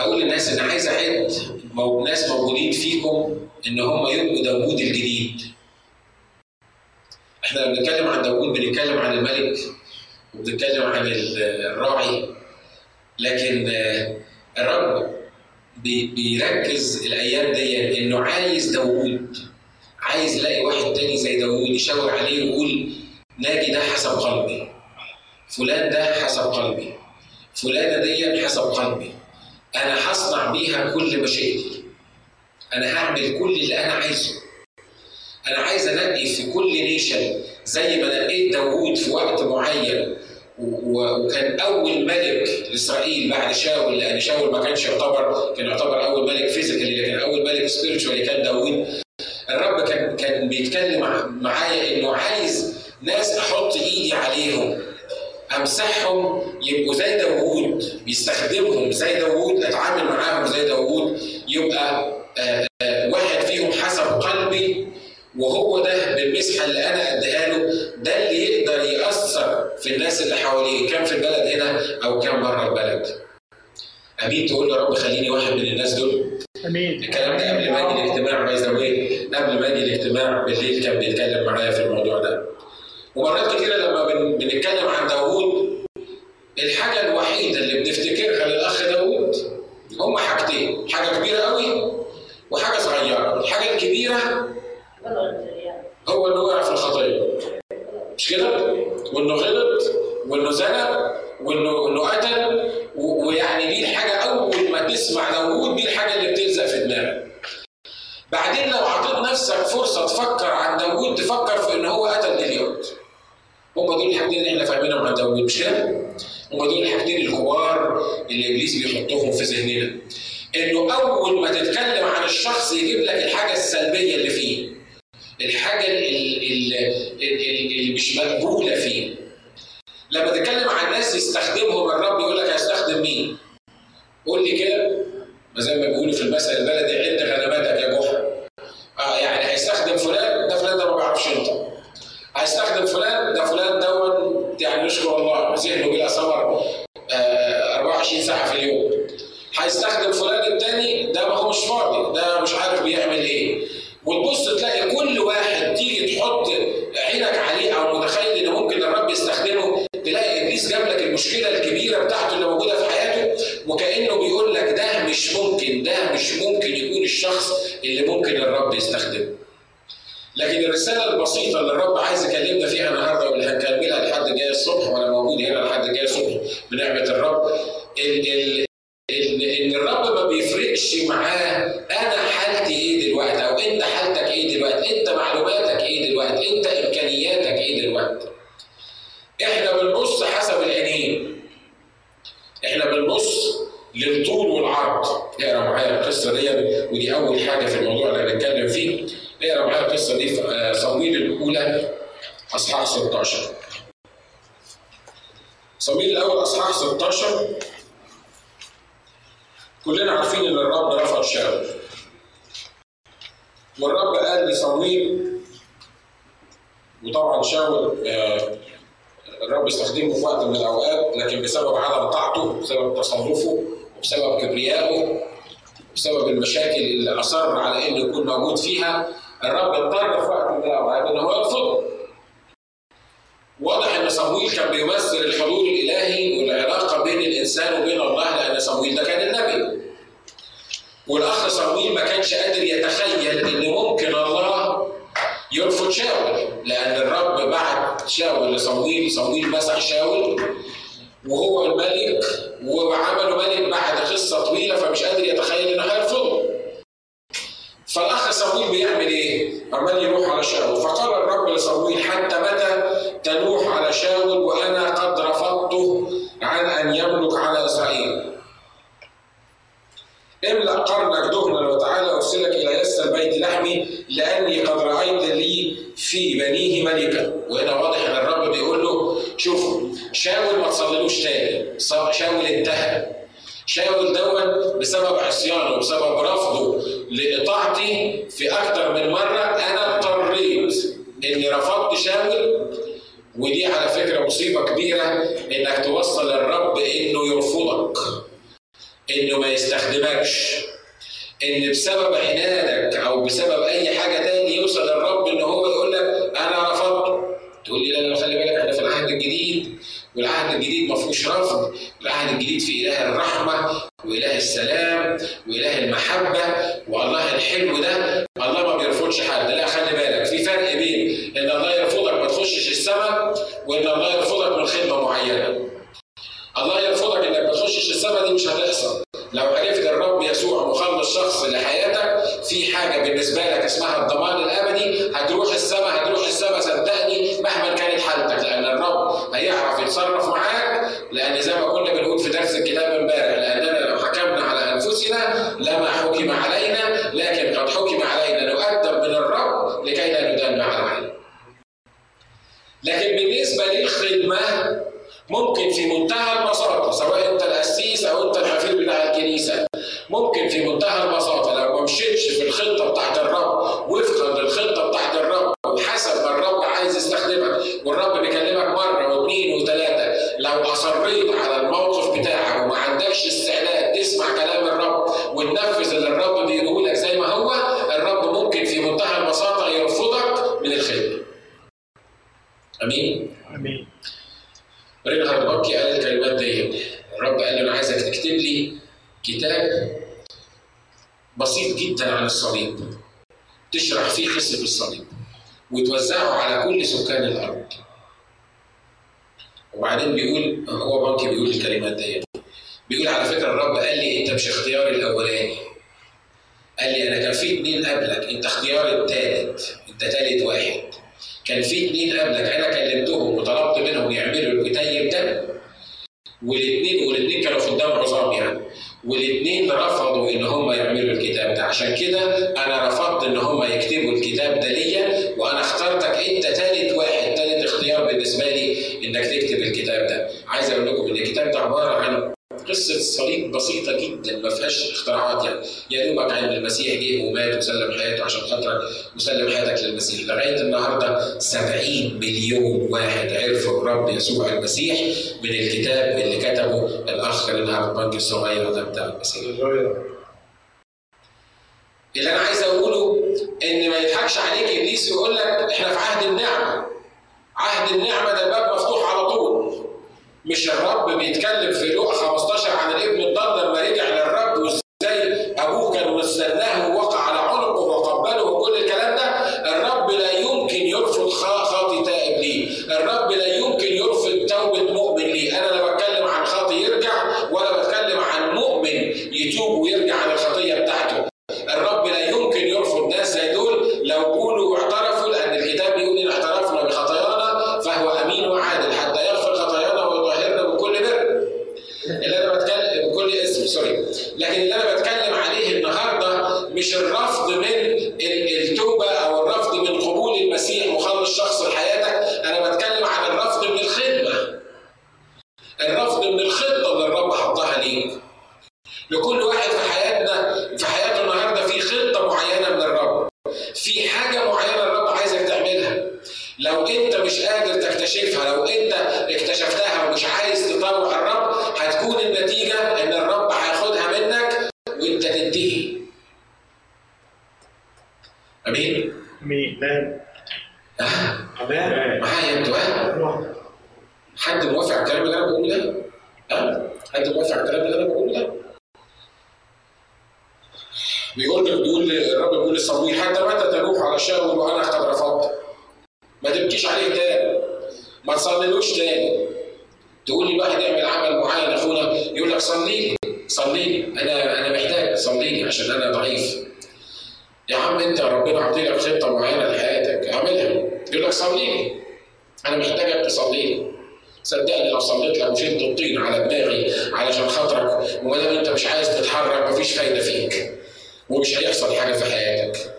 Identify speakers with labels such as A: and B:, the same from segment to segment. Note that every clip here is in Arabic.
A: أقول للناس إن عايز مو- ناس موجودين فيكم إن هم يبقوا داوود الجديد. إحنا لما بنتكلم عن داوود بنتكلم عن الملك وبنتكلم عن ال- الراعي لكن آه، الرب بي- بيركز الأيام دي إنه عايز داوود. عايز يلاقي واحد تاني زي داوود يشاور عليه ويقول ناجي ده حسب قلبي. فلان ده حسب قلبي. فلانة دي حسب قلبي. أنا هصنع بيها كل مشاكلي أنا هعمل كل اللي أنا عايزه. أنا عايز أنقي في كل nation زي ما نقيت داوود في وقت معين وكان أول ملك لإسرائيل بعد شاول لأن شاول ما كانش يعتبر كان يعتبر أول ملك physically لكن أول ملك spiritually كان داوود. الرب كان كان بيتكلم مع- معايا إنه عايز ناس أحط إيدي عليهم أمسحهم يبقوا زي داوود. بيستخدمهم. زي داوود أتعامل معاهم زي داوود. يبقى آه، آه، واحد فيهم حسب قلبي وهو ده بالمسحه اللي أنا أديها له. ده اللي يقدر يأثر في الناس اللي حواليه كان في البلد هنا أو كان بره البلد. أمين تقول يا رب خليني واحد من الناس دول.
B: أمين.
A: الكلام ده قبل ما أجي الاجتماع باي ذا قبل ما أجي الاجتماع بالليل كان بيتكلم معايا في الموضوع ده. ومرات كتيرة لما بن- بنتكلم عن داوود الحاجة الوحيدة اللي بنفتكرها للاخ داوود هما حاجتين حاجة كبيرة قوي وحاجة صغيرة الحاجة الكبيرة هو إنه وقع في الخطيه مش كده؟ وإنه غلط وإنه زنى وإنه انه قتل ويعني دي الحاجة أول ما تسمع داوود دي الحاجة اللي بتلزق في دماغك. بعدين لو عطيت نفسك فرصة تفكر عن داوود تفكر في إن هو قتل جليات. هم دول الحاجتين اللي إحنا فاهمينهم عن داوود مش كده؟ هم دول الحاجتين الكبار اللي إبليس بيحطهم في ذهننا. إنه أول ما تتكلم عن الشخص يجيب لك الحاجة السلبية اللي فيه. الحاجة اللي, مش مقبولة فيه. لما تتكلم عن ناس يستخدمهم الرب يقول لك هيستخدم مين؟ قول لي كده ما زي ما بيقولوا في المثل البلدي عد غنماتك يا جحا. آه يعني هيستخدم فلان ده فلان ده ما بيعرفش ينطق. هيستخدم فلان ده فلان دون يعني نشكر الله ذهنه بلا ثمر آه 24 ساعة في اليوم. هيستخدم فلان التاني ده ما هو مش فاضي ده مش عارف بيعمل إيه. وتبص تلاقي كل واحد تيجي تحط عينك عليه أو متخيل إن ممكن الرب يستخدمه تلاقي إبليس جاب لك المشكلة الكبيرة بتاعته اللي موجودة في حياته وكأنه بيقول لك ده مش ممكن ده مش ممكن يكون الشخص اللي ممكن الرب يستخدمه. لكن الرسالة البسيطة اللي الرب عايز يكلمنا فيها النهارده واللي هنكملها لحد جاي الصبح وأنا موجود هنا لحد جاي الصبح بنعمه الرب ال ال ان ان الرب ما بيفرقش معاه أنا حالتي إيه دلوقتي أو انت حالتك إيه دلوقتي انت معلوماتك إيه دلوقتي انت امكانياتك إيه دلوقتي إحنا بنبص حسب العينين إحنا بنبص للطول والعرض اقرا معايا القصة دي ودي اول حاجة في الموضوع اللي هنتكلم فيه اقرا معايا القصة دي في آه، صمويل الاولى اصحاح 16 صمويل الأول اصحاح 16 كلنا عارفين ان الرب رفض شاول والرب قال لصمويل وطبعا شاول آه، الرب استخدمه في وقت من الاوقات لكن بسبب عدم طاعته بسبب تصرفه وبسبب كبريائه بسبب المشاكل اللي اصر على انه يكون موجود فيها الرب اضطر في وقت من الاوقات ان هو يرفضه واضح ان صمويل كان بيمثل الحضور الإلهي والعلاقة بين الإنسان وبين الله لأن صمويل ده كان النبي. والأخ صمويل ما كانش قادر يتخيل إن ممكن الله يرفض شاول لأن الرب بعت شاول لصمويل صمويل مسح شاول وهو الملك وعمله ملك بعد قصة طويلة فمش قادر يتخيل إنه هيرفضه. فالأخ صمويل بيعمل إيه؟ عمال يروح على شاول فقال الرب لصمويل حتى متى تنوح على شاول وأنا قد رفضته عن أن يملك على إسرائيل. املأ قرنك دهنا وتعالى ارسلك إلى يس البيت لحمي لأني قد رأيت لي في بنيه ملكا وهنا واضح إن الرب بيقول له شوف شاول ما تصليلوش تاني شاول انتهى شاول دون بسبب عصيانه وبسبب رفضه لاطاعتي في أكثر من مرة. أنا اضطريت إني رفضت شاول ودي على فكرة مصيبة كبيرة إنك توصل الرب إنه يرفضك إنه ما يستخدمكش إن بسبب عنادك أو بسبب أي حاجة تاني يوصل الرب ان هو يقول لك أنا رفضت. تقول لي لا خلي بالك إحنا في العهد الجديد والعهد الجديد ما فيهوش رفض. العهد الجديد في إله الرحمة وإله السلام وإله المحبة. والله الحلو ده الله ما بيرفضش حد. لا خلي بالك. في فرق بين إن الله يرفضك ما تخشش السماء وإن الله يرفضك من خدمة معينة. الله يرفضك إنك ما تخشش السماء دي مش هتحصل. لو عرفت الرب يسوع مخلص شخص لحياتك في حاجة بالنسبة لك اسمها الضمان الأبدي هتروح السماء هتروح السماء صدقني مهما كانت حالتك لأن الرب هيعرف يتصرف معاك لأن زي ما كنا بنقول في درس الكتاب امبارح لأننا لو حكمنا على أنفسنا لما حكم علينا لكن قد حكم علينا نؤدب من الرب لكي لا ندان على العين. لكن بالنسبة للخدمة ممكن في منتهى البساطة سواء أنت القسيس أو أنت الحفيد بتاع الكنيسة ممكن في منتهى البساطة لو ما مشيتش في الخطة بتاعت الرب وفقا للخطة بتاعت الرب وحسب ما الرب عايز يستخدمك والرب بيكلمك مرة واثنين وثلاثة لو أصريت على الموقف بتاعك وما عندكش استعداد تسمع كلام الرب وتنفذ اللي الرب بيقوله لك زي ما هو الرب ممكن في منتهى البساطة يرفضك من الخدمة. أمين؟
B: امين
A: رينهارد بكي قال الكلمات دي الرب قال له أنا عايزك تكتب لي كتاب بسيط جدا عن الصليب تشرح فيه قصه الصليب وتوزعه على كل سكان الأرض. وبعدين بيقول هو بنكي بيقول الكلمات دي. بيقول على فكرة الرب قال لي أنت مش اختياري الأولاني. قال لي أنا كان في اتنين قبلك أنت اختياري التالت أنت تالت واحد. كان في اتنين قبلك أنا كلمتهم وطلبت منهم يعملوا الكتيب ده والاثنين والاثنين كانوا خدام عظام يعني. والاثنين رفضوا ان هم يعملوا الكتاب ده. عشان كده أنا رفضت ان هم يكتبوا الكتاب ده ليا وأنا اخترتك انت ثالث واحد ثالث اختيار بالنسبة لي انك تكتب الكتاب ده. عايز أقول لكم ان الكتاب ده عبارة قصة صليب بسيطة جدا ما فيهاش اختراعات يعني. يا دوبك عن المسيح جه ومات وسلم حياته عشان خاطرك وسلم حياتك للمسيح. لغاية النهاردة 70 مليون واحد عرفوا الرب يسوع المسيح من الكتاب اللي كتبه الأخ رينهارد بانك الصغير ده بتاع المسيح. اللي أنا عايز أقوله إن ما يضحكش عليك إبليس ويقول لك إحنا في عهد النعمة. عهد النعمة ده الباب مفتوح على طول. مش الرب بيتكلم في لوقا 15 عن الإبن الضال لما رجع للرب وإزاي ابوه كان مستناه آه.
B: أمان
A: معايا أنتوا آه؟ حد موافق على الكلام اللي أنا بقوله ده؟ ها؟ حد موافق على الكلام اللي أنا بقوله ده؟ بيقول بيقول الرب بيقول لصمويل حتى متى تلوح على شاول وأنا قد رفضت؟ ما تبكيش عليه تاني ما تصليلوش تاني تقول لي الواحد يعمل عمل معين أخونا يقول لك صلي لي صلي لي أنا أنا محتاج صلي لي عشان أنا ضعيف يا عم انت ربنا عطيلك خطة معينة لحياتك اعملها. يقول لك صلي لي. أنا محتاجك تصلي لي. صدقني لو صليت لك وشلت الطين على دماغي علشان خاطرك وما دام انت مش عايز تتحرك مفيش فايدة فيك. ومش هيحصل حاجة في حياتك.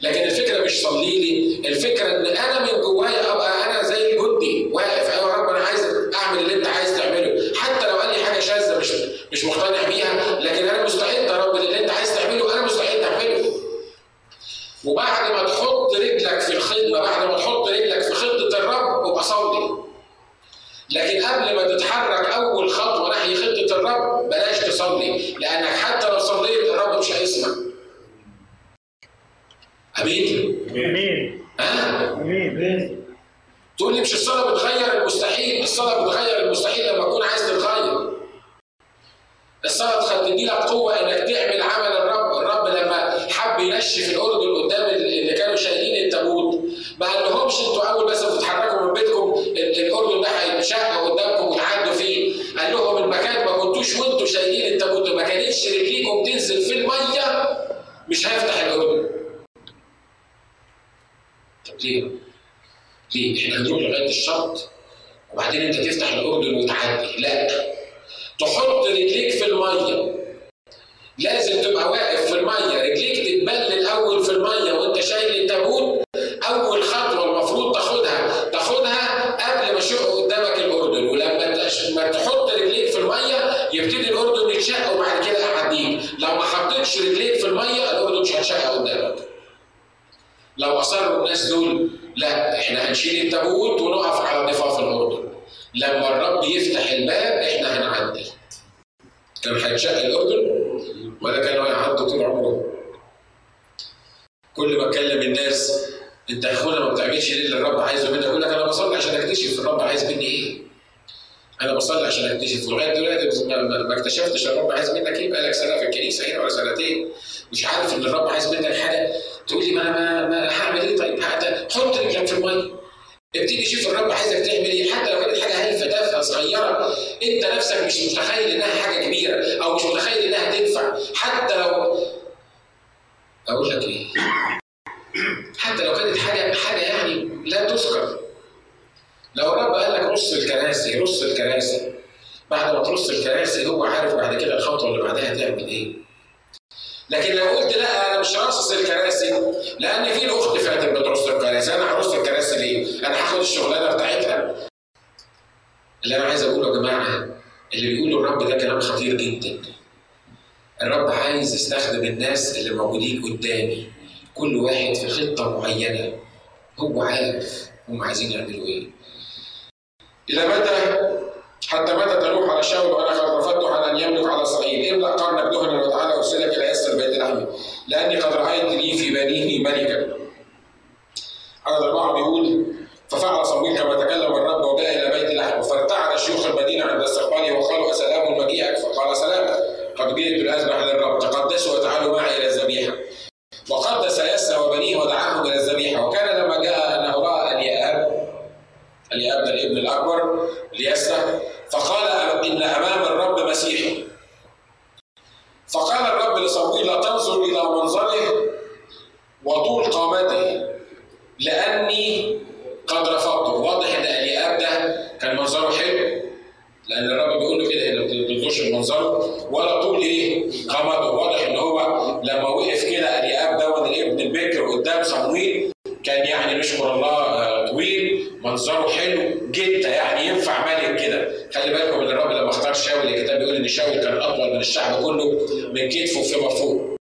A: لكن الفكرة مش صلي لي الفكرة ان أنا من جوايا ابقى أنا زي الجندي واقف. أيوه يا رب أنا عايز اعمل اللي انت عايز تعمله. حتى لو قال لي حاجة شاذة مش مش مقتنع بيها لكن أنا مستعد يا رب للي انت عايز تعمله أنا مستعد اعمله وبعد ما تحط رجلك في الخدمه بعد ما تحط رجلك في خطه الرب ابقى صلي لكن قبل ما تتحرك اول خطوه ناحيه خطه الرب بلاش تصلي امين
B: امين
A: ها
B: امين
A: تقول لي مش الصلاه بتغير المستحيل الصلاه بتغير المستحيل لما تكون عايز تتغير الصلاه تدي لك قوه انك تعمل عمل الرب الرب لما حب ينشف الاردن قدام اللي كانوا شايلين التابوت ما قالهمش أنتوا اول بس بتتحركوا من بيتكم ال- الاردن ده هيتشق قدامكم وتعدوا فيه قال لهم المكان ما كنتوش وانتوا شايلين التابوت ما كانتش رجليكم تنزل في الميه مش هيفتح الاردن طب ليه؟ ليه؟ إحنا هنروح لغاية الشط وبعدين أنت تفتح الاردن وتعدي، لا. تحط رجليك في المية. لازم تبقى واقف في المية. رجليك تتبل الأول في المية وأنت شايل التابوت. أول خطوة المفروض تاخدها تاخدها قبل ما يشق ما تحط رجليك في المية يبتدي الأردن يتشق وبعد كده اعديك لو ما حطيتش رجليك في المية الأردن مش هتشق قدامك. لو أصروا الناس دول لا إحنا هنشيل التابوت ونقف على ضفاف الأردن. لما الرب يفتح الباب إحنا هنعدي. كان هيتشق الأردن ولا كانوا هيعدوا طول عمرهم كل ما اتكلم الناس أنت يا أخونا ما بتعملش ليه اللي الرب عايزه منك. يقول لك أنا بصلي عشان أكتشف الرب عايز مني إيه. أنا بصلي عشان اكتشف ولغايه دلوقتي ما- اكتشفتش الرب عايز منك إيه. بقالك سنة في الكنيسة هنا ولا سنتين. مش عارف إن الرب عايز منك حاجة. تقول لي ما ما, ما هعمل إيه طيب؟ حط رجلك في المية. ابتدي شوف الرب عايزك تعمل إيه. حتى لو كانت حاجة هايفه تافهه صغيرة أنت نفسك مش متخيل إنها حاجة كبيرة أو مش متخيل إنها تنفع. حتى لو أقول لك إيه. حتى لو كانت حاجة حاجة يعني لا تذكر. لو لك رص الكراسي رص الكراسي. بعد ما ترص الكراسي هو عارف بعد كده الخطوه اللي بعدها تعمل إيه. لكن لو قلت لأ أنا مش راصص الكراسي لأن في الأخت فاتن بترص الكراسي. أنا هرص الكراسي ليه؟ أنا هاخد الشغلانة بتاعتها. اللي أنا عايز أقوله يا جماعة اللي بيقوله الرب ده كلام خطير جدا. الرب عايز يستخدم الناس اللي موجودين قدامي. كل واحد في خطة معينة. هو عارف هم عايزين يعملوا إيه. إلى متى؟ حتى متى تلوح على شاول وأنا قد رفضته عن ان يملك على اسرائيل املأ قرنك دهنا وتعالى أرسلك إلى يسر بيت لحمي لأني قد رأيت لي في بنيه ملكا. عدد اربعه بيقول ففعل صمويل كما تكلم الرب وجاء إلى بيت لحم فارتعد شيوخ المدينة عند استقباله وقالوا أسلام مجيئك فقال سلام قد جئت لاذبح للرب تقدسوا وتعالوا معي إلى الذبيحه وقدس يسى وبنيه ودعاهم إلى الذبيحه وكان لما جاء انه راى الياب الياب ده الابن الاكبر ليسى فقال ان امام الرب مسيح فقال الرب لصمويل لا تنظر إلى منظره وطول قامته لاني قد رفضته واضح ان الياب ده كان منظره حلو لأن الرب بيقول له كده ان ما تنظرش لمنظره ولا طول إيه قامته واضح ان هو لما وقف كده الياب ده الابن البكر قدام صمويل كان يعني نشكر الله آه، طويل منظره حلو جدا يعني ينفع ملك كده خلي بالكم ان الرب لما اختار شاول الكتاب بيقول ان شاول كان اطول من الشعب كله من كتفه فيما فوق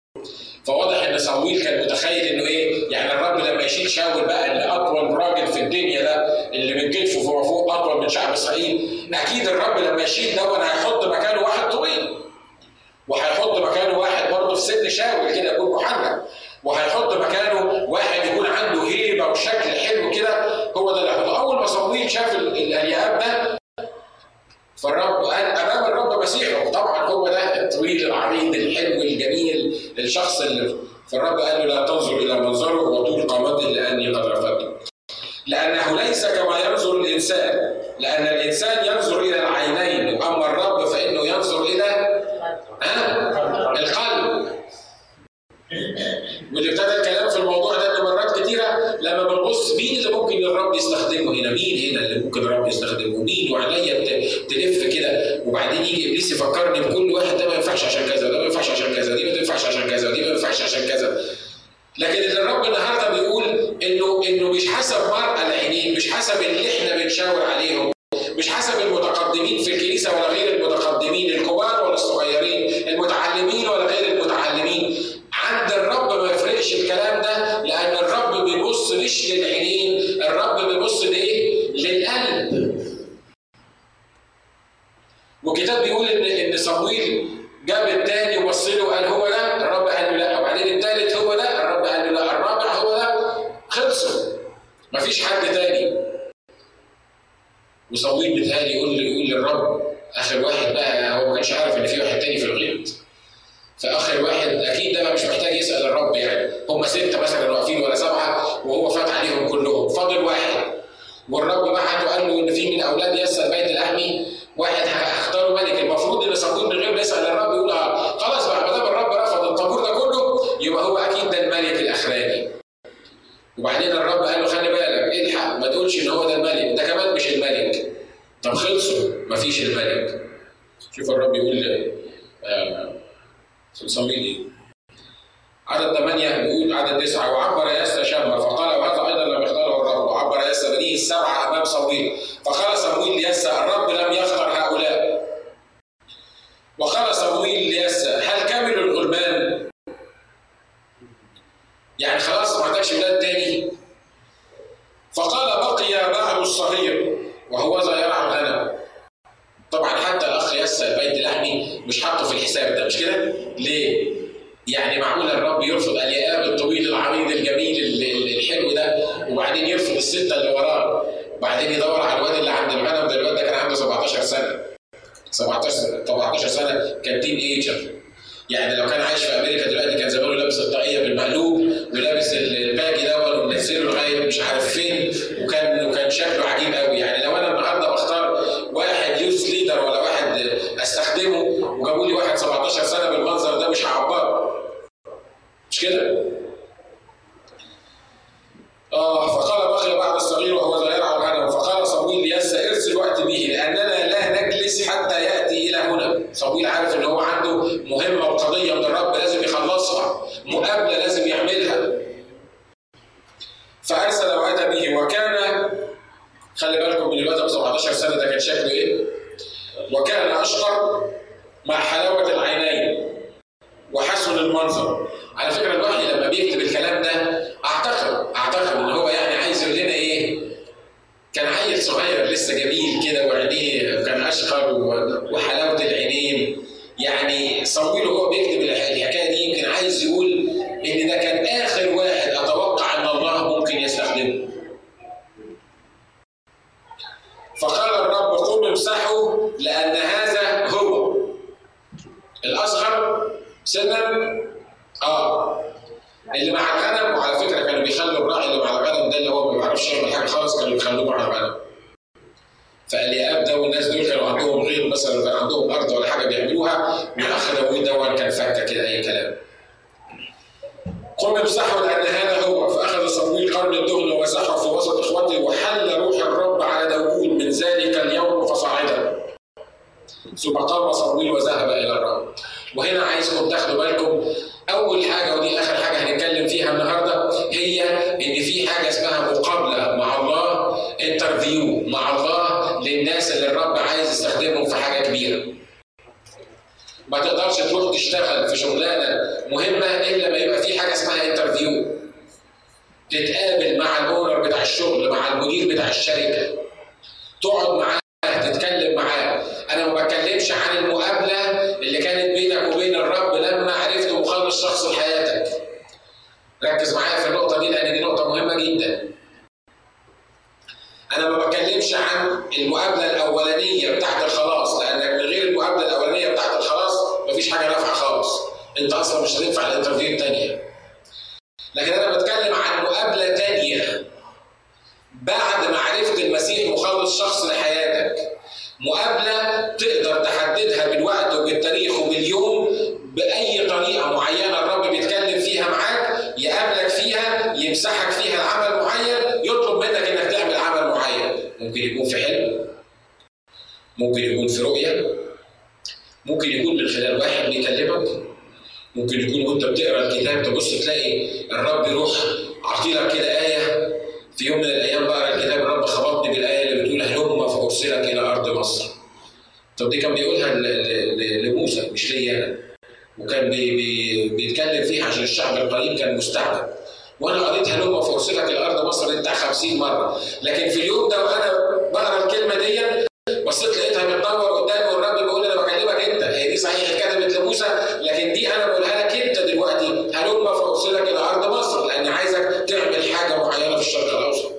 A: فواضح ان صمويل كان متخيل انه إيه يعني الرب لما يشيل شاول بقى اللي اطول راجل في الدنيا ده اللي من كتفه فيما فوق اطول من شعب اسرائيل أكيد الرب لما يشيل ده هيحط مكانه واحد طويل وهيحط مكانه واحد برضه في سن شاول كده يكون محنك وهيحط مكانه واحد يكون عنده هيبه وشكل حلو كده هو ده اللي هيحطه اول ما صمويل شاف ال- الالياب ده فالرب قال امام الرب مسيحه طبعا هو ده الطويل العريض الحلو الجميل الشخص اللي فالرب قال له لا تنظر إلى منظره وطول قامته لاني قد رفضته لأنه ليس كما ينظر الانسان لأن الانسان ينظر إلى العينين اما الرب فانه ينظر إلى ها؟ القلب واللي ابتدى الكلام في الموضوع ده ان مرات كتيره لما بنبص مين اللي ممكن الرب يستخدمه هنا؟ مين هنا اللي ممكن الرب يستخدمه؟ مين وعينيا ت- تلف كده وبعدين يجي ابليس يفكرني بكل واحد ده ما ينفعش عشان كذا، ده ما ينفعش عشان كذا، دي ما تنفعش عشان كذا، دي ما ينفعش عشان كذا. لكن اللي الرب النهارده بيقول انه انه مش حسب مرأى العينين، مش حسب اللي إحنا بنشاور عليهم، مش حسب المتقدمين في الكنيسه ولا غير المتقدمين، الكبار ولا الصغيرين، المتعلمين ولا غير المتعلمين. عند الرب ما يفرقش الكلام ده لأن الرب بيبص مش للعينين، الرب بيبص لايه؟ للقلب. والكتاب بيقول ان ان صمويل جاب الثاني وبص له قال هو ده الرب قال له لا وبعدين الثالث هو ده الرب قال له لا الرابع هو صمويل بيتهيألي يقول يقول للرب اخر واحد بقى هو ما كانش عارف ان في واحد تاني في الغيط فاخر واحد أكيد ده بقى مش محتاج يسال الرب يعني هم سته مثلا واقفين ولا سبعه وهو فات عليهم كلهم فاضل واحد والرب بعته وقال له ان في من أولاد يسال بيت الاحمي واحد هختاره ملك المفروض ان صمويل من غير ما يسال الرب يقول آه خلاص بقى ما دام الرب رفض الطابور ده كله يبقى هو أكيد ده الملك الاخراني وبعدين الرب قال له خلي بالك الحق ما تقولش ان هو ده الملك ده كمان مش الملك طب خلصوا مفيش الملك. شوف الرب يقول آه في صمويل إيه عدد ثمانية بيقول عدد تسعة. وعبر ياسا شابا فقال وهذا أيضا لم يختاره الرب. وعبر ياسا بنيه السبعة أمام صمويل فقال صمويل لياسا الرب لم يختر هؤلاء. وقال صمويل لياسا هل كملوا الغلمان؟ يعني خلاص ما عندكش ولاد تاني فقال بقي بعد الصغير وهوذا يرعى الغنم طبعا حتى الاخ يسى البيت اللحمي مش حاطه في الحساب ده مش كده؟ ليه؟ يعني معقول الرب يرفض ألياب الطويل العريض الجميل الحلو ده وبعدين يرفض الستة اللي وراه وبعدين يدور على الواد اللي عند الغنم ده الواد ده كان عنده 17 سنة 17 سنة 17 سنة كان teenager يعني لو كان عايش في أمريكا دلوقتي كان زمانه لابس الطاقية بالمقلوب ولابس الباجي ده ومنزله لغايه مش عارف فين وكان وكان شكله عجيب قوي يعني لو أنا واحد 17 سنه بالمنظر ده مش هعبره مش كده؟ آه فقال بقي بعض الصغير وهو ذا يرعى الغنم فقال صمويل ليسا ارسل وقت به لاننا لا نجلس حتى ياتي إلى هنا صمويل عارف ان هو عنده مهمه وقضيه من الرب لازم يخلصها مقابله لازم يعملها فارسل واتى به وكان خلي بالكم من الواد ابو 17 سنه ده كان شكله إيه؟ وكان اشقر مع حلاوه العينين وحسن المنظر على فكره الوحي لما بيكتب الكلام ده اعتقد اعتقد ان هو يعني عايز يقول لنا إيه كان عيل صغير لسه جميل كده وعينيه كان اشقر وحلاوه العينين يعني صمويل وهو بيكتب الحكاية دي يمكن عايز يقول ان ده كان اخر واحد أتوقع ان الله ممكن يستخدمه فقال الرب قم امسحه لأن هذا هو الأصغر سنا آه اللي مع الغنم وعلى فكرة كانوا بيخلوا الراعي اللي مع الغنم ده اللي هو ما بيعرفش يعمل حاجة خالص كانوا بيخلوه مع الغنم. فالياب ده والناس دول كانوا عندهم غير مثلا كان عندهم أرض ولا حاجة بيعملوها والاخ داوود ده كان فكه كده أي كلام. قم امسحه لأن هذا ثم قام صمويل وذهب إلى الرب. وهنا عايزكم تاخدوا بالكم أول حاجة ودي آخر حاجة هنتكلم فيها النهارده هي إن في حاجة اسمها مقابلة مع الله interview مع الله للناس اللي الرب عايز يستخدمهم في حاجة كبيرة. ما تقدرش تروح تشتغل في شغلانة مهمة إلا ما يبقى في حاجة اسمها interview. تتقابل مع ال owner بتاع الشغل مع المدير بتاع الشركة. تقعد معاه تتكلم معاه أنا ما بتكلمش عن المقابله اللي كانت بينك وبين الرب لما عرفت مخلص شخصي لحياتك ركز معايا في النقطه دي لأن دي نقطه مهمه جدا أنا ما بتكلمش عن المقابله الاولانيه بتاعت الخلاص لانك من غير المقابله الاولانيه بتاعت الخلاص مفيش حاجة نافعه خالص انت أصلا مش هتنفع الانترفيو الثانية لكن أنا بتكلم عن مقابلة ثانية بعد ما عرفت المسيح مخلص شخص لحياتك. مقابلة تقدر تحددها بالوقت وبالتاريخ وباليوم بأي طريقة معينة الرب بيتكلم فيها معاك يقابلك فيها يمسحك فيها العمل معين يطلب منك إنك تعمل عمل معين. ممكن يكون في حلم ممكن يكون في رؤيه ممكن يكون من خلال واحد بيكلمك ممكن يكون وانت بتقرأ الكتاب تبص تلاقي الرب يروح عطيلك كده آية في يوم من الأيام بقرأ الكتاب الرب خبطني بالآية اللي بتقول هلم فارسلك إلى أرض مصر. طب دي كان بيقولها لموسى مش ليا أنا. وكان بي بي بيتكلم فيها عشان الشعب القديم كان مستعبد. وأنا قريت هلم فارسلك إلى أرض مصر بتاع 50 مرة، لكن في اليوم ده وأنا بقرأ الكلمة دي بصيت لقيتها بتدور قدامي والرب بيقول أنا بكلمك انت، هي دي صحيح اتكتبت لموسى لكن دي أنا بقولها لك انت دلوقتي هلم فارسلك إلى ارض مصر لاني عايزك تعمل حاجة معينه في الشرق الاوسط.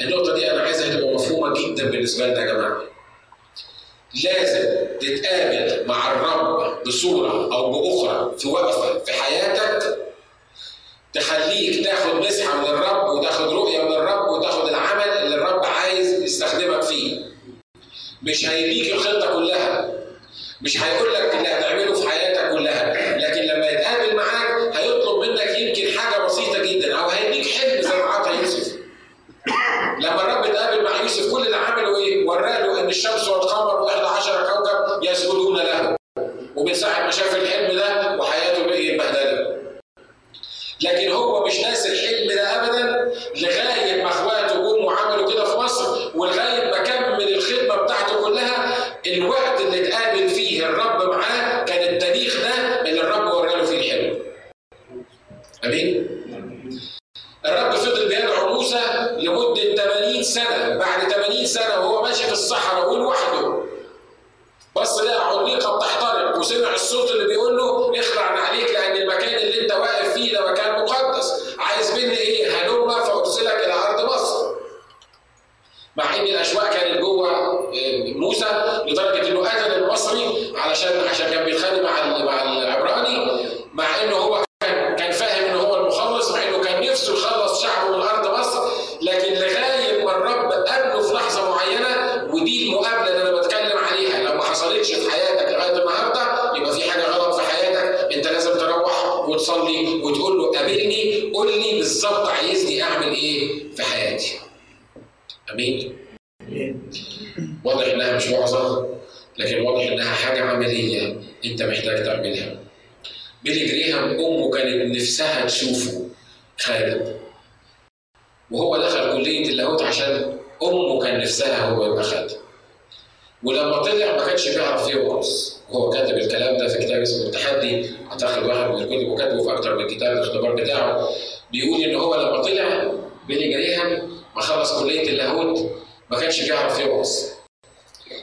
A: النقطة دي أنا بالنسبة لنا يا جماعة لازم تتقابل مع الرب بصورة أو بأخرى في وقفة في حياتك تخليك تاخد مسحة من الرب وتاخد رؤية من الرب وتاخد العمل اللي الرب عايز يستخدمك فيه. مش هيديك الخطة كلها. مش هيقول لك اللي هتعمله في حياتك كلها، لكن لما يتقابل معاك هيطلب منك يمكن حاجة بسيطه جدا أو هيديك حلم زي ما عطى يوسف. لما الرب اتقابل مع يوسف كل اللي عمله إيه؟ وراله ان الشمس والقمر و11 كوكب يسجدون له. ومن ساعه ما شاف الحلم ده وحياته بقي اتبهدلت. لكن هو مش ناسي الحلم ده ابدا لغايه ما اخواته جم وعملوا كده في مصر ولغايه ما كمل الخدمه بتاعته كلها الوقت اللي اتقابل فيه الرب معاه كان التاريخ ده اللي الرب وراله فيه الحلم. امين؟ الرب فضل بيدعو موسى لمده 80 سنه، بعد 80 سنه وهو ماشي في الصحراء ولوحده بص لقى عميقه بتحترق وسمع الصوت اللي بيقول له اخلع عليك لأن المكان اللي انت واقف فيه ده مكان مقدس عايز مني إيه هلم فارسلك إلى ارض مصر مع ان الاشواق كانت جوه موسى لدرجه انه قتل المصري علشان عشان كان بيتخانق مع مع العبراني مع انه هو كان كان فاهم ان هو المخلص مع انه كان نفسه يخلص شعبه من ارض مصر لكن لغايه ما الرب قابله في لحظه معينه ودي المقابله اللي أنا بتكلم عليها لو ما حصلتش في حياتك لغايه النهارده يبقى في حاجة غلط في حياتك انت لازم تروح وتصلي وتقول له قابلني قول لي بالظبط عايزني اعمل إيه في حياتي. امين؟ واضح انها مش وعظه لكن واضح انها حاجة عمليه انت محتاج تعملها. بيلي جريهام امه كانت نفسها تشوفه. خالد. وهو دخل كلية اللاهوت عشان أمه كان نفسها هو يبقى خالد. ولما طلع ما كانش بيعرف يوعظ وهو كاتب الكلام ده في كتاب اسمه التحدي. أعتقد واحد من الكتب وكاتبه في أكتر من كتاب الاختبار بتاعه. بيقول إن هو لما طلع بيلي جريهام ما خلص كلية اللاهوت ما كانش بيعرف يوعظ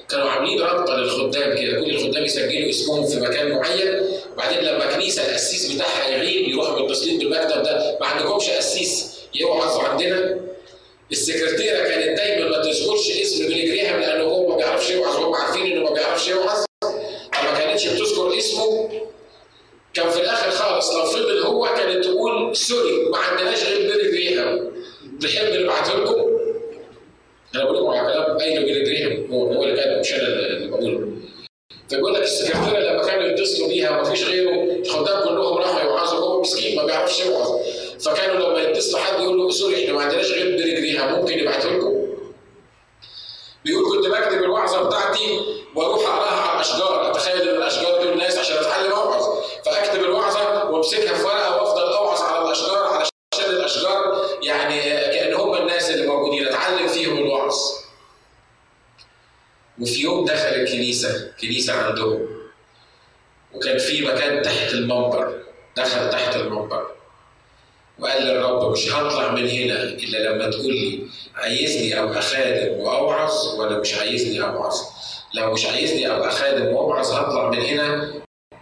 A: كانوا عاملين رابطة للخدام كده. كل الخدام يسجلوا اسمهم في مكان معين. وبعدين لما كنيسة بتاعها يغيب يروحوا متصلين بالمكتب ده. ما عندكمش قسيس يوعظ عندنا. السكرتيرة كانت دايما ما تذكرش اسم بيلي جريهام لأنه هو ما بيعرفش يوعظ وهم عارفين إنه ما بيعرفش يوعظ فما كانتش بتذكر اسمه؟ كان في الآخر خالص لو فضل هو كانت تقول sorry ما عندناش غير بيلي جريهام. تحب نبعته لكم؟ أنا بقول لكم على كلام قايله بيلي جريهام هو اللي كاتب مش أنا اللي بقوله فبيقول لك السكرتيرة لما كانوا يتصلوا بيها وما فيش غيره الخدام كلهم راحوا يوعظوا هو مسكين ما بيعرفش يوعظ فكانوا لما يتصلوا حد يقول له sorry إحنا ما عندناش غير بيلي جريهام ممكن نبعته لكم؟ بيقول كنت بكتب الوعظة بتاعتي وأروح أقراها على الأشجار أتخيل إن الأشجار دول ناس عشان أتعلم أوعظ. فأكتب الوعظة وأمسكها في ورقة وأفضل أوعظ على الأشجار علشان الأشجار يعني كأن هم الناس اللي موجودين أتعلم فيهم الوعظ. وفي يوم دخل الكنيسة كنيسه عندهم. وكان في مكان تحت المنبر دخل تحت المنبر. وقال للرب مش هطلع من هنا إلا لما تقول لي عايزني ابقى خادم وأوعظ؟ ولا مش عايزني أوعظ. لو مش عايزني ابقى خادم وأوعظ هطلع من هنا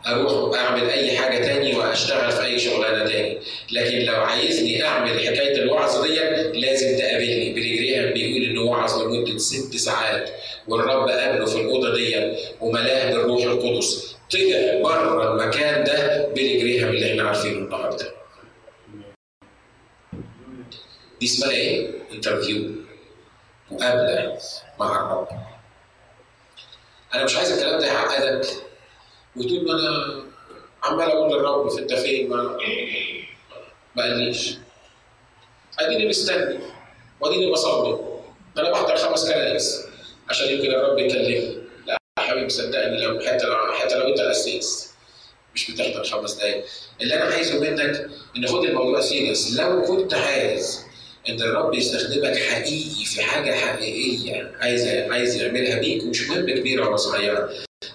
A: أروح أعمل أي حاجة تاني وأشتغل في أي شغلانة تاني. لكن لو عايزني أعمل حكاية الوعظ دي لازم تقابلني. بيلي جريهام بيقول انه وعظ لمدة ست ساعات والرب قابله في الأوضة دي وملاه بالروح القدس. طلع بره المكان ده بيلي جريهام اللي إحنا عارفينه النهارده. دي اسمها إيه؟ interview مقابلة مع الرب. أنا مش عايز الكلام ده يعقدك. وتقول أنا عمال أقول للرب في انت فين ما ما قاليش أديني مستني. وأديني بصلي أنا بحضر خمس كنايس عشان يمكن الرب يكلمني. لا يا حبيبي صدقني لو حتى لو حتى لو أنت القسيس مش بتحضر خمس دقايق. اللي أنا عايزه منك ان خد الموضوع serious لو كنت عايز إن الرب يستخدمك حقيقي في حاجة حقيقية عايز عايز يعملها بيك مش مهم كبيرة ولا صغيرة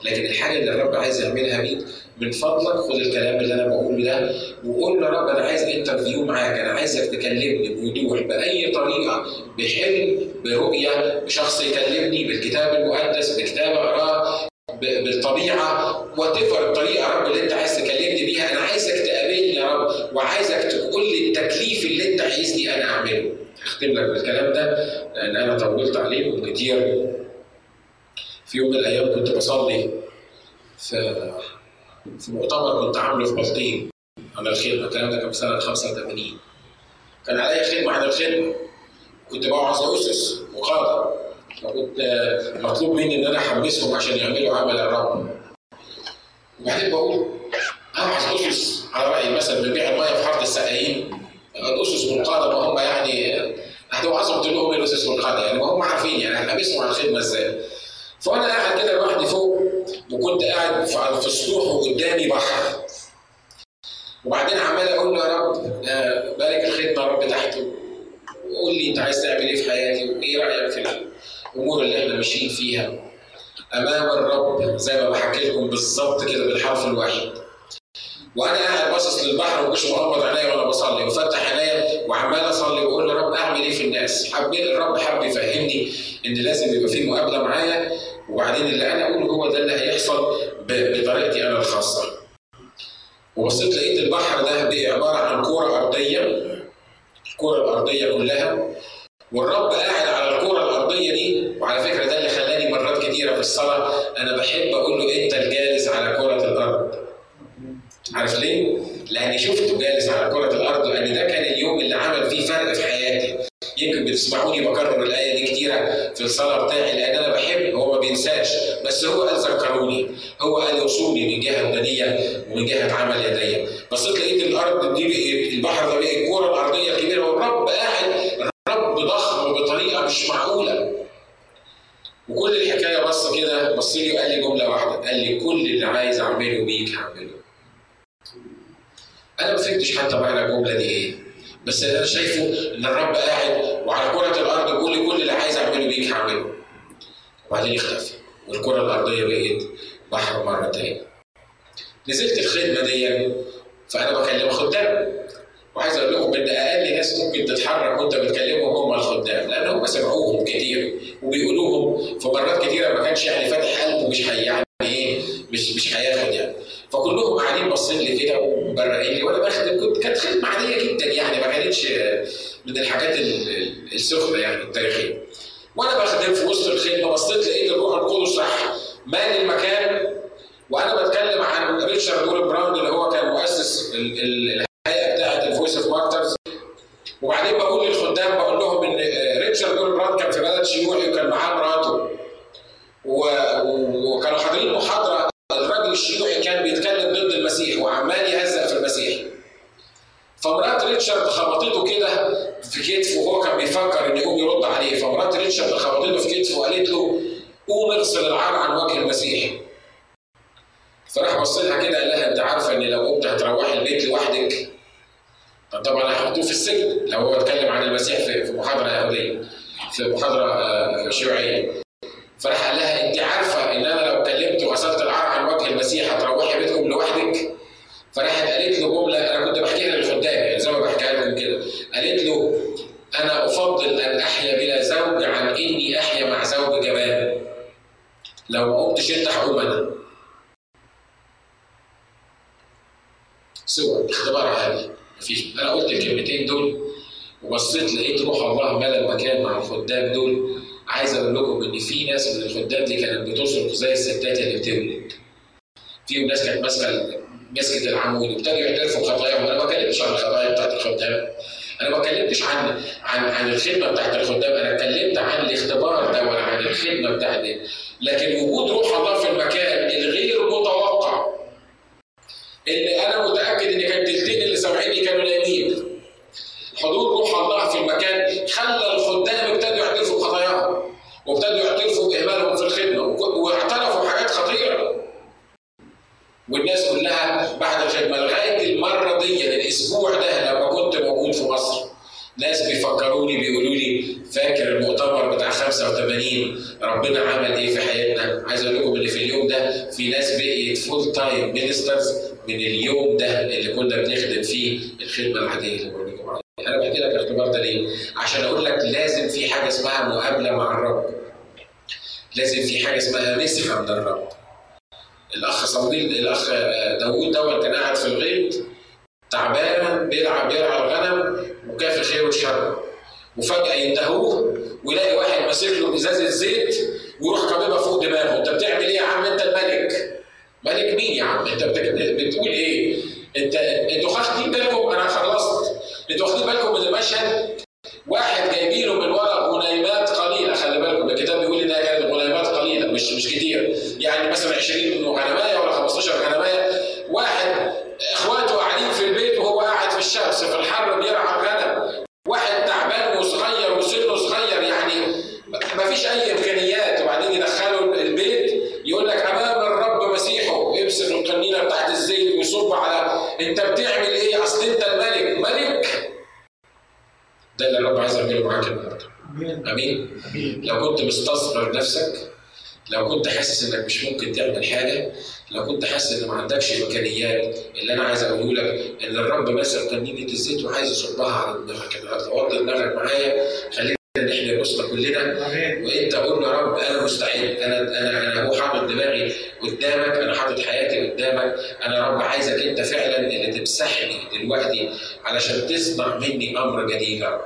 A: لكن الحاجة اللي الرب عايز يعملها بيك من فضلك خد الكلام اللي أنا بقوله ده وقول له رب أنا عايز interview معاك أنا عايزك تكلمني بوضوح بأي طريقة بحلم برؤية بشخص يكلمني بالكتاب المقدس بكتاب أقرأه بالطبيعة وات الطريقة يا رب اللي أنت عايز تكلمني بيها أنا عايزك تقابلني يا رب وعايزك تقول لي التكليف اللي أنت عايزني أنا أعمله. هختم لك بالكلام ده لأن أنا طولت عليكم كتير في يوم من الأيام كنت بصلي في في مؤتمر كنت عامله في بلطيم على الخدمه الكلام ده كان في سنة 85 كان عليا خدمه عن الخدمه كنت بوعظ أسس وقاده فكنت مطلوب مني إن أنا احمسهم عشان يعملوا عمل الرب. وبعدين بقول اوعظ أسس على رأي مثلا بنبيع المية في حرب السقايين. الاسس والقاده ما هم يعني هتوعظهم تقول لهم الأسس والقاده يعني ما هم عارفين يعني هنحمسهم على الخدمه إزاي؟ فأنا قاعد كده لوحدي فوق وكنت قاعد في السطوح وقدامي بحر. وبعدين عمال أقول له يا رب بارك الخدمة يا رب تحته. وقول لي أنت عايز تعمل إيه في حياتي؟ وايه رأيك في الأمور اللي إحنا ماشيين فيها؟ أمام الرب زي ما بحكي لكم بالظبط كده بالحرف الواحد. وأنا قاعد باصص للبحر ومش مغمض عينيا وأنا بصلي وفتح عينيا وعمال اصلي واقول يا رب اعمل إيه في الناس؟ حبيت الرب حب يفهمني ان لازم يبقى في مقابلة معايا وبعدين اللي أنا اقوله هو ده اللي هيحصل بطريقتي أنا الخاصة. وبصيت لقيت البحر ده عبارة عن كورة أرضية الكورة الأرضية كلها والرب قاعد على الكورة الأرضية دي وعلى فكرة ده اللي خلاني مرات كتيرة في الصلاة أنا بحب أقول له أنت الجالس على كره. عارف ليه؟ لأني شفته جالس على كرة الأرض لأن ده كان اليوم اللي عمل فيه فرق في حياتي. يمكن بتسمعوني بكرر الآية دي كتيرة في الصلاة بتاعي لأن أنا بحب هو ما بينساش. بس هو قال ذكروني. هو قال يوصوني من جهة بدنية ومن جهة عمل يدي بصيت لقيت الأرض دي البحر ده بقى الكوره الارضيه الكبيره والرب قاعد. الرب ضخم بطريقة مش معقولة. وكل الحكاية بص كده بص لي وقال لي جملة واحدة. قال لي كل اللي عايز أعمله بيك هعمله أنا ما فهمتش حتى معنى الجملة دي إيه. بس أنا شايفه إن الرب قاعد وعلى كرة الأرض لي كل اللي عايز أعمله بيك هعمله وبعدين اختفى والكرة الأرضية بقت بحر مره تاني نزلت الخدمة دي فأنا بكلم خدام. وعايز أقول لكم إن أقل ناس ممكن تتحرك وأنت بتكلمهم هم الخدام لأن هم سمعوهم كتير وبيقولوهم في مرات كتيرة ما كانش يعني فاتح قلبه مش هي يعني إيه مش مش هياخد يعني. فكلهم قاعدين باصين لي كده ومبرقين لي. وأنا بخدم كنت كانت خدمة عادية جدا يعني ما كانتش من الحاجات السخنة يعني التاريخية. وأنا بخدم في وسط الخدمة بصيت لقيت الروح القدس راح مال المكان. وأنا بتكلم عن ريتشارد وورمبراند اللي هو كان مؤسس الهيئه بتاعه ال Voice of Martyrs وبعدين بقول للخدام بقول لهم إن ريتشارد وورمبراند كان في بلد شيوعي وكان معاه مراته. وكانوا حاضرين محاضرة الشيوعي كان بيتكلم ضد المسيح وعمال يهزق في المسيح. فمرات ريتشارد خبطته كده في كتفه وهو كان بيفكر إن يقوم يرد عليه. فمرات ريتشارد خبطته في كتفه وقالت له قوم اغسل العار عن وجه المسيح. فراح بص لها كده قال لها أنت عارفة إن لو قمت هتروحي البيت لوحدك؟ طبعا هيحطوه في السجن لو هو اتكلم عن المسيح في محاضرة يهوديه في محاضرة شيوعية. فراح قال لها أنت عارفة فراحت قالت له جمله أنا كنت بحكيها للخدام يعني زي ما بحكيها لكم كده. قالت له أنا أفضل أن أحيا بلا زوج عن إني أحيا مع زوج جبان لو ما قمتش انت هقوم أنا سوى اختبار عادي مفيش. أنا قلت الكلمتين دول وبصيت لقيت روح الله ملأ المكان مع الخدام دول. عايز أقول لكم إن في ناس من الخدام دي كانت بتصرخ زي الستات اللي بتولد. فيهم ناس كانت ماسكة مسكه العمود وابتدوا يعترفوا بخطاياهم أنا ما بكلمش عن الخطايا بتاعت الخدام أنا ما اتكلمتش عن عن عن الخدمة بتاعت الخدام. أنا اتكلمت عن الاختبار ده عن الخدمة بتاعت لكن وجود روح الله في المكان الغير متوقع اللي أنا متأكد إن كان التلتين اللي سامعيني كانوا نايمين. حضور روح الله في المكان خلى الخدام ابتدوا يعترفوا بخطاياهم وابتدوا يعترفوا باهمالهم في الخدمه واعترفوا بحاجات خطيره والناس كلها بعد الخدمه لغاية المرة دي الأسبوع ده لما كنت موجود في مصر ناس بيفكروني بيقولوا لي فاكر المؤتمر بتاع 85 ربنا عمل إيه في حياتنا؟ عايز أقول لكم إن في اليوم ده في ناس بقيت full time ministers من اليوم ده اللي كنا بنخدم فيه الخدمة العادية اللي بقول لكم عليها. أنا بحكي لك الاختبار ده ليه؟ عشان أقول لك لازم في حاجة اسمها مقابلة مع الرب. لازم في حاجة اسمها مسحه من الرب. الأخ صمويل الأخ داوود دوت كان قاعد في الغيط تعبان بيلعب بيرعى الغنم وكافي خير والشر وفجأة ينتهوه ويلاقي واحد ماسك له ازازه زيت ويروح كاببها فوق دماغه. أنت بتعمل إيه يا عم؟ أنت الملك. ملك مين يا عم؟ أنت بتقول إيه؟ أنت أنتوا واخدين بالكم؟ أنا خلصت. أنتوا واخدين بالكم من المشهد؟ واحد جايبين له من ورا غنيمات قليله خلي بالكم الكتاب بيقول انها كانت غنيمات قليله مش مش كتير يعني مثلا 20 غنمايه ولا 15 غنمايه واحد اخواته قاعدين في البيت وهو قاعد في الشمس في الحر بيرعى الغنم واحد تعبان وصغير وسنه صغير يعني ما فيش اي امكانيات وبعدين يدخله البيت يقول لك امام الرب مسيحه يمسك القنينه بتاعت الزيت ويصب على انت بتعمل إيه اصل انت الملك ملك ده اللي الرب عايز يعمله معاك النهارده امين لو كنت مستصغر نفسك لو كنت حاسس إنك مش ممكن تعمل حاجة لو كنت حاسس إن ما عندكش إمكانيات اللي أنا عايز أقوله لك إن الرب ماسك قنينه الزيت وعايز يصبها على دماغك. وطي دماغك معايا؟ خلينا نحمي الاسره كلنا. وإنت قول يا رب أنا مستعد أنا أنا أنا هو حاطط دماغي قدامك أنا حاطط حياتي قدامك. أنا يا رب عايزك أنت فعلا اللي تمسحني دلوقتي علشان تصنع مني أمر جديد يا رب.